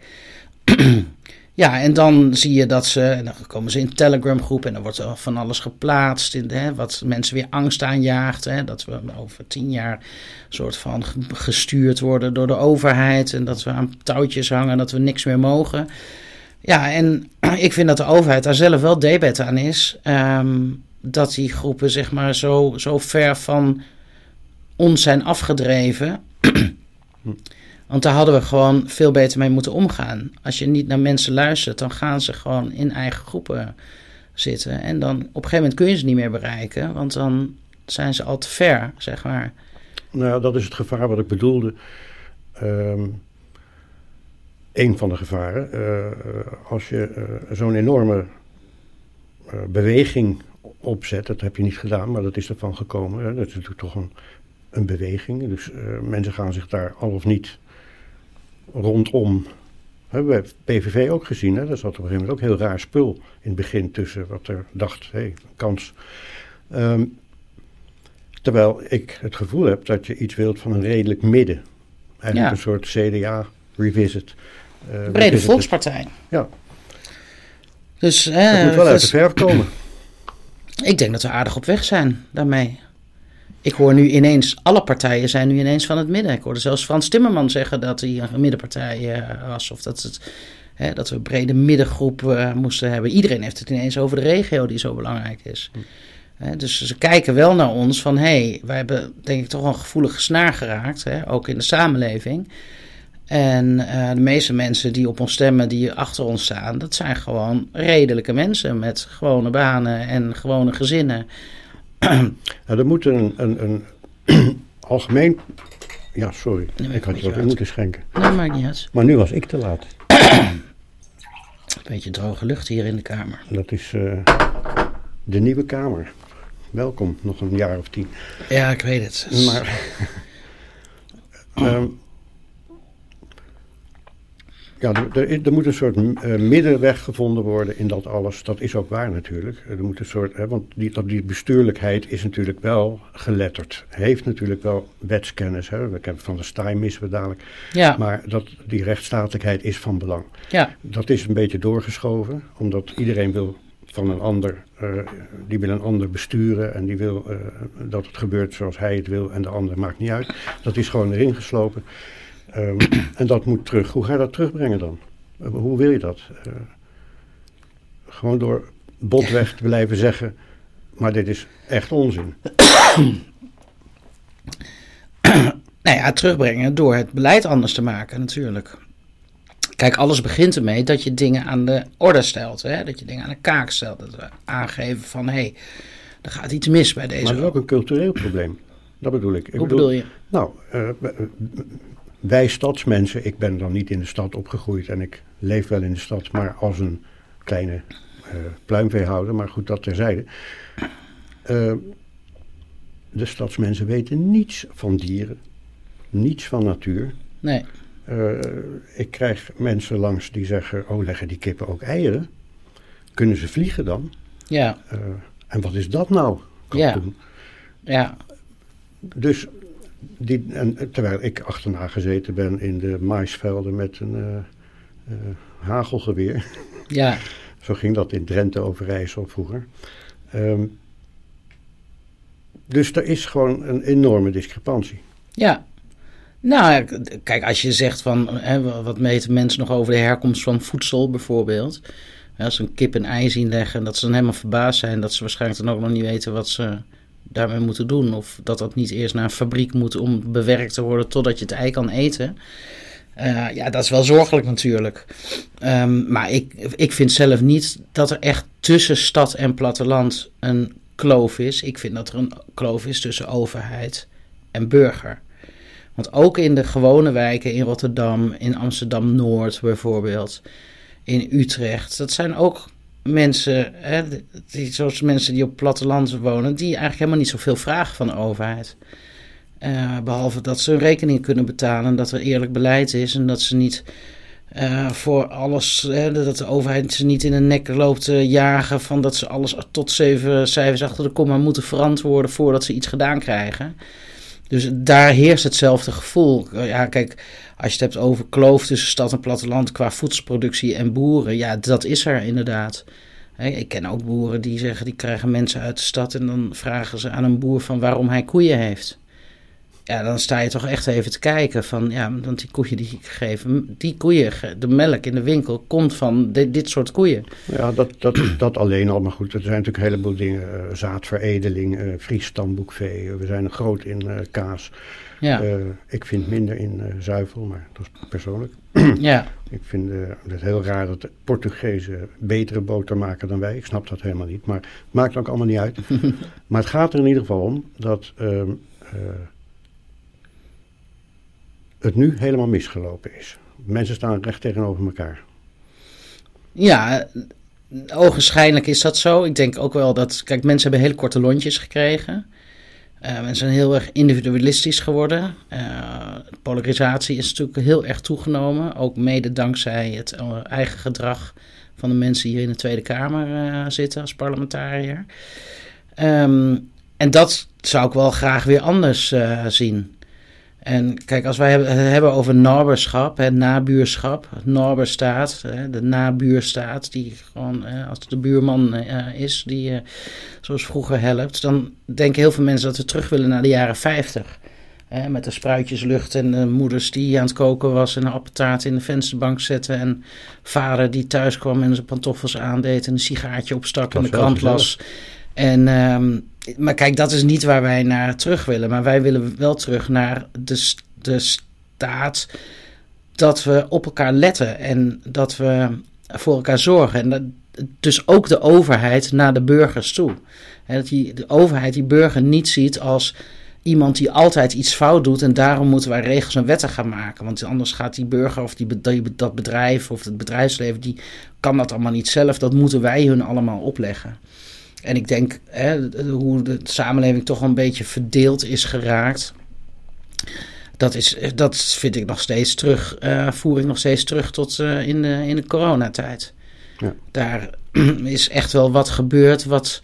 Ja, en dan zie je dat ze, en dan komen ze in Telegram groep en dan wordt er van alles geplaatst, in, hè, wat mensen weer angst aanjaagt. Hè, dat we over tien jaar soort van gestuurd worden door de overheid en dat we aan touwtjes hangen, dat we niks meer mogen. Ja, en ik vind dat de overheid daar zelf wel debet aan is, um, dat die groepen zeg maar zo, zo ver van ons zijn afgedreven. Want daar hadden we gewoon veel beter mee moeten omgaan. Als je niet naar mensen luistert, dan gaan ze gewoon in eigen groepen zitten. En dan op een gegeven moment kun je ze niet meer bereiken, want dan zijn ze al te ver, zeg maar. Nou, dat is het gevaar wat ik bedoelde. Um, een van de gevaren. Uh, als je uh, zo'n enorme beweging opzet, dat heb je niet gedaan, maar dat is ervan gekomen. Dat is natuurlijk toch een, een beweging. Dus mensen gaan zich daar al of niet rondom. Hebben we PVV ook gezien, hè? dat zat op een gegeven moment ook heel raar spul in het begin tussen wat er dacht, hé, hey, kans. Um, terwijl ik het gevoel heb dat je iets wilt van een redelijk midden. Eigenlijk ja. een soort CDA revisit. Uh, Brede revisit. volkspartij. Ja. Dus, dat moet wel uit de verf komen. Ik denk dat we aardig op weg zijn daarmee. Ik hoor nu ineens, alle partijen zijn nu ineens van het midden. Ik hoorde zelfs Frans Timmerman zeggen dat hij een middenpartij uh, was. Of dat, het, hè, dat we een brede middengroep uh, moesten hebben. Iedereen heeft het ineens over de regio die zo belangrijk is. Hm. Hè, dus ze kijken wel naar ons van... hé, hey, wij hebben denk ik toch een gevoelige snaar geraakt. Hè, ook in de samenleving. En uh, de meeste mensen die op ons stemmen, die achter ons staan... dat zijn gewoon redelijke mensen met gewone banen en gewone gezinnen... nou, er moet een, een, een algemeen. Ja, sorry. Nee, ik had je wat in moeten schenken. Nee, maakt niet uit. Maar nu was ik te laat. Een beetje droge lucht hier in de kamer. Dat is uh, de nieuwe kamer. Welkom, nog een jaar of tien. Ja, ik weet het. Maar. um, ja, er, er, moet een soort uh, middenweg gevonden worden in dat alles. Dat is ook waar natuurlijk. Er moet een soort, hè, want die, die bestuurlijkheid is natuurlijk wel geletterd. Heeft natuurlijk wel wetskennis. Hè. We kennen van de Stein missen we dadelijk. Ja. Maar dat, die rechtsstatelijkheid is van belang. Ja. Dat is een beetje doorgeschoven, omdat iedereen wil van een ander, uh, die wil een ander besturen en die wil uh, dat het gebeurt zoals hij het wil en de ander maakt niet uit. Dat is gewoon erin geslopen. Um, en dat moet terug. Hoe ga je dat terugbrengen dan? Uh, hoe wil je dat? Uh, gewoon door botweg te blijven zeggen, maar dit is echt onzin. nou ja, terugbrengen door het beleid anders te maken natuurlijk. Kijk, alles begint ermee dat je dingen aan de orde stelt. Hè? Dat je dingen aan de kaak stelt. Dat we aangeven van, hé, hey, er gaat iets mis bij deze... Maar dat is ook een cultureel probleem. Dat bedoel ik. ik Hoe bedoel, bedoel je? Nou, uh, wij stadsmensen, ik ben dan niet in de stad opgegroeid en ik leef wel in de stad, maar als een kleine uh, pluimveehouder, maar goed, dat terzijde. Uh, de stadsmensen weten niets van dieren, niets van natuur. Nee. Uh, ik krijg mensen langs die zeggen: Oh, leggen die kippen ook eieren? Kunnen ze vliegen dan? Ja. en wat is dat nou? Ja. ja. Dus die, en, terwijl ik achterna gezeten ben in de maisvelden met een uh, uh, hagelgeweer. Ja. Zo ging dat in Drenthe Overijssel vroeger. Um, dus er is gewoon een enorme discrepantie. Ja. Nou, kijk, als je zegt van, hè, wat meten mensen nog over de herkomst van voedsel bijvoorbeeld. Als ze een kip een ei zien leggen, dat ze dan helemaal verbaasd zijn dat ze waarschijnlijk dan ook nog niet weten wat ze daarmee moeten doen. Of dat dat niet eerst naar een fabriek moet om bewerkt te worden totdat je het ei kan eten. Uh, ja, dat is wel zorgelijk natuurlijk. Um, maar ik, ik vind zelf niet dat er echt tussen stad en platteland een kloof is. Ik vind dat er een kloof is tussen overheid en burger. Want ook in de gewone wijken in Rotterdam, in Amsterdam Noord bijvoorbeeld, in Utrecht. Dat zijn ook mensen, hè, die, zoals mensen die op platteland wonen, die eigenlijk helemaal niet zoveel vragen van de overheid. Uh, behalve dat ze hun rekening kunnen betalen, dat er eerlijk beleid is en dat ze niet uh, voor alles, hè, dat de overheid ze niet in een nek loopt te jagen van dat ze alles tot zeven cijfers achter de komma moeten verantwoorden voordat ze iets gedaan krijgen. Dus daar heerst hetzelfde gevoel. Ja, kijk, als je het hebt over kloof tussen stad en platteland qua voedselproductie en boeren, ja, dat is er inderdaad. Ik ken ook boeren die zeggen, die krijgen mensen uit de stad en dan vragen ze aan een boer van waarom hij koeien heeft. Ja, dan sta je toch echt even te kijken van, ja, want die koeien die ik geef, die koeien, de melk in de winkel komt van dit, dit soort koeien. Ja, dat, dat, dat alleen al, maar goed, er zijn natuurlijk een heleboel dingen, uh, zaadveredeling, uh, Fries stamboekvee, we zijn groot in kaas. Ja. ik vind minder in zuivel, maar dat is persoonlijk. ja. Ik vind het heel raar dat de Portugezen betere boter maken dan wij. Ik snap dat helemaal niet, maar maakt ook allemaal niet uit. maar het gaat er in ieder geval om dat ehm, het nu helemaal misgelopen is. Mensen staan recht tegenover elkaar. Ja, ogenschijnlijk is dat zo. Ik denk ook wel dat, kijk, mensen hebben hele korte lontjes gekregen. Uh, mensen zijn heel erg individualistisch geworden. Uh, polarisatie is natuurlijk heel erg toegenomen. Ook mede dankzij het eh, eigen gedrag van de mensen hier in de Tweede Kamer zitten als parlementariër. Um, en dat zou ik wel graag weer anders zien. En kijk, als wij het hebben over naberschap, hè, nabuurschap, naberstaat, hè, de nabuurstaat, die gewoon als de buurman uh, is, die uh, zoals vroeger helpt, dan denken heel veel mensen dat we terug willen naar de jaren 50. Hè, met de spruitjeslucht en de moeders die aan het koken was en een appetaat in de vensterbank zetten. En vader die thuis kwam en zijn pantoffels aandeed en een sigaartje opstak en de krant las. En um, maar kijk, dat is niet waar wij naar terug willen. Maar wij willen wel terug naar de, de staat dat we op elkaar letten en dat we voor elkaar zorgen. En dat, dus ook de overheid naar de burgers toe. Dat die, de overheid die burger niet ziet als iemand die altijd iets fout doet en daarom moeten wij regels en wetten gaan maken. Want anders gaat die burger of die, dat bedrijf of het bedrijfsleven, die kan dat allemaal niet zelf. Dat moeten wij hun allemaal opleggen. En ik denk hè, hoe de samenleving toch een beetje verdeeld is geraakt. Dat, is, dat vind ik nog steeds terug, uh, voer ik nog steeds terug tot uh, in, de, in de coronatijd. Ja. Daar is echt wel wat gebeurd wat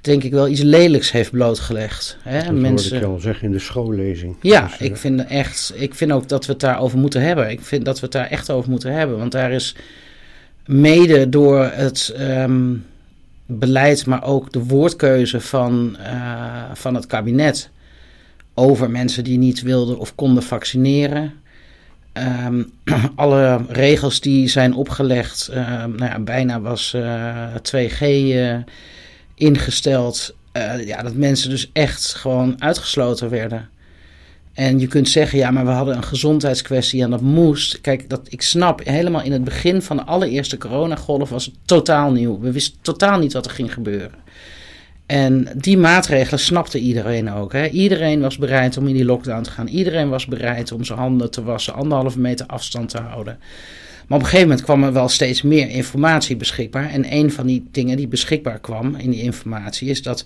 denk ik wel iets lelijks heeft blootgelegd. Hè? Dat Mensen... ik al zeggen in de schoollezing. Ja, dus, ik, vind echt, ik vind ook dat we het daarover moeten hebben. Ik vind dat we het daar echt over moeten hebben. Want daar is mede door het... Um, beleid, maar ook de woordkeuze van, uh, van het kabinet over mensen die niet wilden of konden vaccineren. Um, alle regels die zijn opgelegd, uh, nou ja, bijna was uh, eh, 2G ingesteld. ja, dat mensen dus echt gewoon uitgesloten werden. En je kunt zeggen, ja, maar we hadden een gezondheidskwestie en dat moest. Kijk, dat, ik snap, helemaal in het begin van de allereerste coronagolf was het totaal nieuw. We wisten totaal niet wat er ging gebeuren. En die maatregelen snapte iedereen ook. Hè? Iedereen was bereid om in die lockdown te gaan. Iedereen was bereid om zijn handen te wassen, anderhalve meter afstand te houden. Maar op een gegeven moment kwam er wel steeds meer informatie beschikbaar. En een van die dingen die beschikbaar kwam in die informatie is dat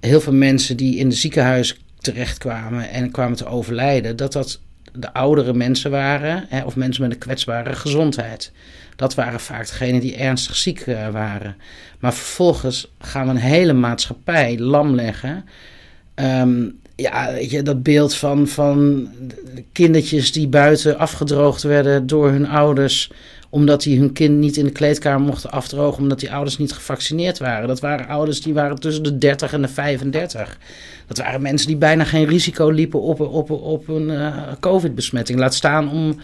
heel veel mensen die in de ziekenhuis terechtkwamen en kwamen te overlijden, dat dat de oudere mensen waren hè, of mensen met een kwetsbare gezondheid. Dat waren vaak degenen die ernstig ziek uh, waren. Maar vervolgens gaan we een hele maatschappij lam leggen. Um, ja, weet je, dat beeld van, van kindertjes die buiten afgedroogd werden door hun ouders omdat die hun kind niet in de kleedkamer mochten afdrogen, omdat die ouders niet gevaccineerd waren. Dat waren ouders die waren tussen de 30 en de 35. Dat waren mensen die bijna geen risico liepen op, op, op een uh, COVID-besmetting. Laat staan om uh,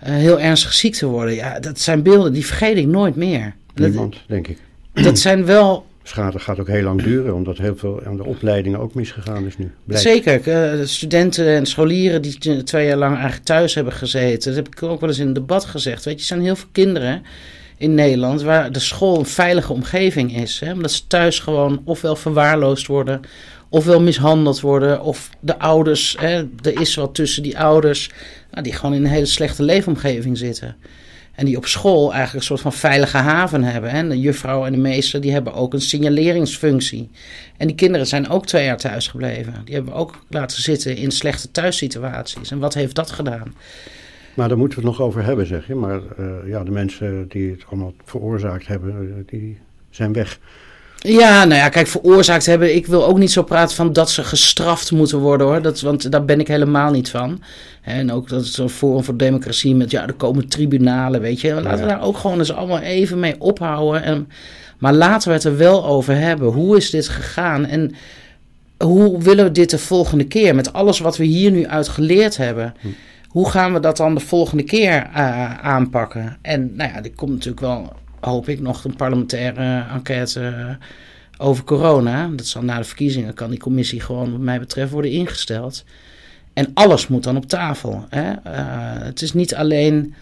heel ernstig ziek te worden. Ja, dat zijn beelden die vergeet ik nooit meer. Niemand, denk ik. Dat zijn wel schade gaat ook heel lang duren, omdat heel veel aan de opleidingen ook misgegaan is nu. Zeker. Uh, studenten en scholieren die twee jaar lang eigenlijk thuis hebben gezeten. Dat heb ik ook wel eens in een debat gezegd. Weet je, er zijn heel veel kinderen in Nederland waar de school een veilige omgeving is. Hè? Omdat ze thuis gewoon ofwel verwaarloosd worden, ofwel mishandeld worden, of de ouders, hè, er is wat tussen die ouders, nou, die gewoon in een hele slechte leefomgeving zitten. En die op school eigenlijk een soort van veilige haven hebben. En de juffrouw en de meester die hebben ook een signaleringsfunctie. En die kinderen zijn ook twee jaar thuis gebleven. Die hebben ook laten zitten in slechte thuissituaties. En wat heeft dat gedaan? Maar daar moeten we het nog over hebben, zeg je. Maar uh, ja, de mensen die het allemaal veroorzaakt hebben, die zijn weg. Ja, nou ja, kijk, veroorzaakt hebben. Ik wil ook niet zo praten van dat ze gestraft moeten worden hoor. Dat, want daar ben ik helemaal niet van. En ook dat is een Forum voor Democratie met ja, er komen tribunalen, weet je. Laten we daar ook gewoon eens allemaal even mee ophouden. En, maar laten we het er wel over hebben. Hoe is dit gegaan? En hoe willen we dit de volgende keer? Met alles wat we hier nu uit geleerd hebben. Hm. Hoe gaan we dat dan de volgende keer uh, aanpakken? En nou ja, er komt natuurlijk wel hoop ik nog een parlementaire enquête eh, over corona. Dat zal na de verkiezingen kan die commissie gewoon wat mij betreft worden ingesteld. En alles moet dan op tafel. Hè? Uh, het is niet alleen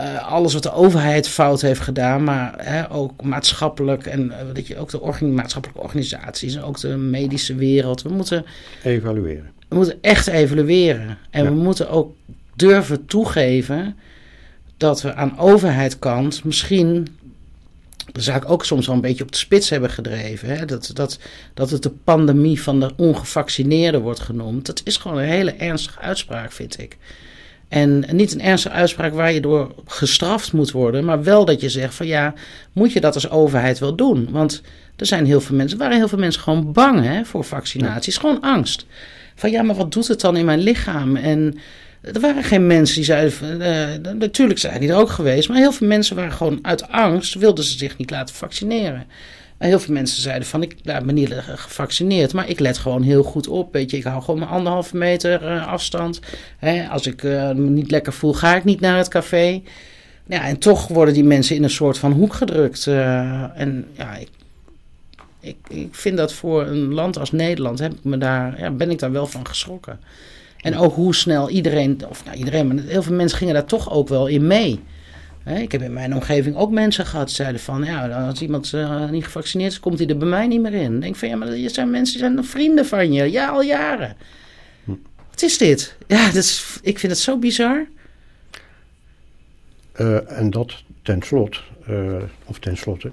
uh, alles wat de overheid fout heeft gedaan, maar hè, ook maatschappelijk en uh, je ook de organ maatschappelijke organisaties en ook de medische wereld. We moeten evalueren. We moeten echt evalueren. En ja. we moeten ook durven toegeven dat we aan overheidkant misschien de zaak ook soms wel een beetje op de spits hebben gedreven. Hè? Dat, dat, dat het de pandemie van de ongevaccineerden wordt genoemd. Dat is gewoon een hele ernstige uitspraak, vind ik. En niet een ernstige uitspraak waar je door gestraft moet worden, maar wel dat je zegt van ja, moet je dat als overheid wel doen? Want er zijn heel veel mensen, waren heel veel mensen gewoon bang hè, voor vaccinaties, gewoon angst. Van ja, maar wat doet het dan in mijn lichaam? En er waren geen mensen die zeiden. Uh, natuurlijk zijn die er ook geweest. Maar heel veel mensen waren gewoon uit angst. wilden ze zich niet laten vaccineren. En heel veel mensen zeiden van ik ben niet gevaccineerd. Maar ik let gewoon heel goed op. Weet je, ik hou gewoon mijn anderhalve meter uh, afstand. Hè, als ik me niet lekker voel, ga ik niet naar het café. Ja, en toch worden die mensen in een soort van hoek gedrukt. en ja, ik, ik, ik vind dat voor een land als Nederland heb ik me daar, ja, ben ik daar wel van geschrokken. En ook hoe snel iedereen, of nou iedereen, maar heel veel mensen gingen daar toch ook wel in mee. ik heb in mijn omgeving ook mensen gehad die zeiden van, ja, als iemand uh, niet gevaccineerd is, komt hij er bij mij niet meer in. Ik denk van, ja, maar er zijn mensen die zijn vrienden van je, ja, al jaren. Hm. Wat is dit? Ja, dat is, ik vind het zo bizar. Uh, en dat ten slotte, uh, of tenslotte,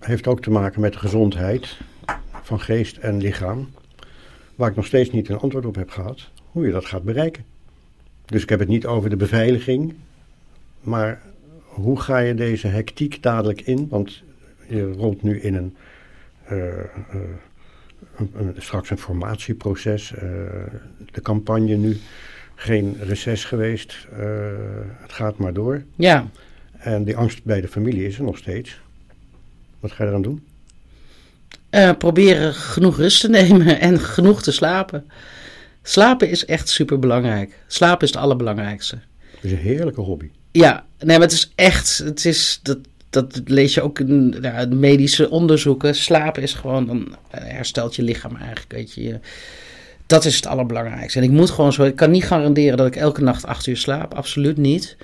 heeft ook te maken met de gezondheid van geest en lichaam. Waar ik nog steeds niet een antwoord op heb gehad. Hoe je dat gaat bereiken. Dus ik heb het niet over de beveiliging. Maar hoe ga je deze hectiek dadelijk in? Want je rolt nu in een, uh, een, een straks een formatieproces. Uh, de campagne nu. Geen reces geweest. het gaat maar door. Ja. En die angst bij de familie is er nog steeds. Wat ga je eraan doen? Uh, proberen genoeg rust te nemen en genoeg te slapen. Slapen is echt super belangrijk. Slapen is het allerbelangrijkste. Het is een heerlijke hobby. Ja, nee, maar het is echt, het is, dat, dat lees je ook in ja, medische onderzoeken. Slapen is gewoon, dan eh, herstelt je lichaam eigenlijk, weet je. Dat is het allerbelangrijkste. En ik moet gewoon zo, ik kan niet garanderen dat ik elke nacht acht uur slaap, absoluut niet.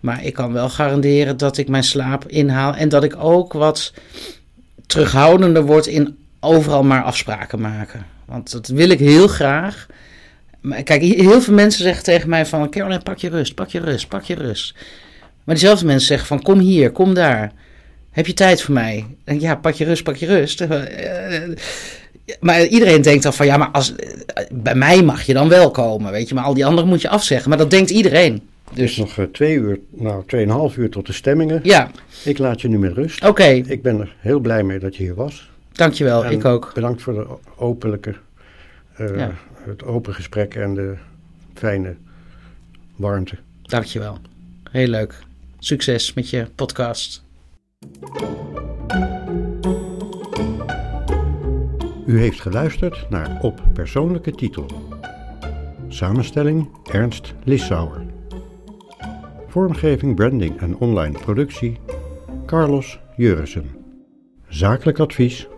Maar ik kan wel garanderen dat ik mijn slaap inhaal en dat ik ook wat terughoudender wordt in overal maar afspraken maken. Want dat wil ik heel graag. Maar kijk, heel veel mensen zeggen tegen mij van... Caroline, pak je rust, pak je rust, pak je rust. Maar diezelfde mensen zeggen van... Kom hier, kom daar. Heb je tijd voor mij? denk ja, pak je rust, pak je rust. Maar iedereen denkt dan van... Ja, maar als, bij mij mag je dan wel komen, weet je. Maar al die anderen moet je afzeggen. Maar dat denkt iedereen. Dus nog uh, twee uur, nou tweeënhalf uur tot de stemmingen. Ja. Ik laat je nu met rust. Oké. Ik ben er heel blij mee dat je hier was. Dankjewel, en ik ook. Bedankt voor de openlijke, uh, ja. het open gesprek en de fijne warmte. Dankjewel. Heel leuk. Succes met je podcast. U heeft geluisterd naar Op Persoonlijke Titel. Samenstelling Ernst Lissauer. Vormgeving, branding en online productie Carlos Jurissen. Zakelijk advies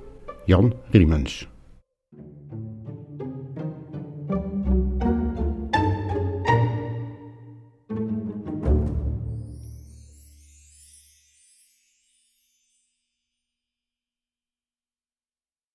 Jan Riemens.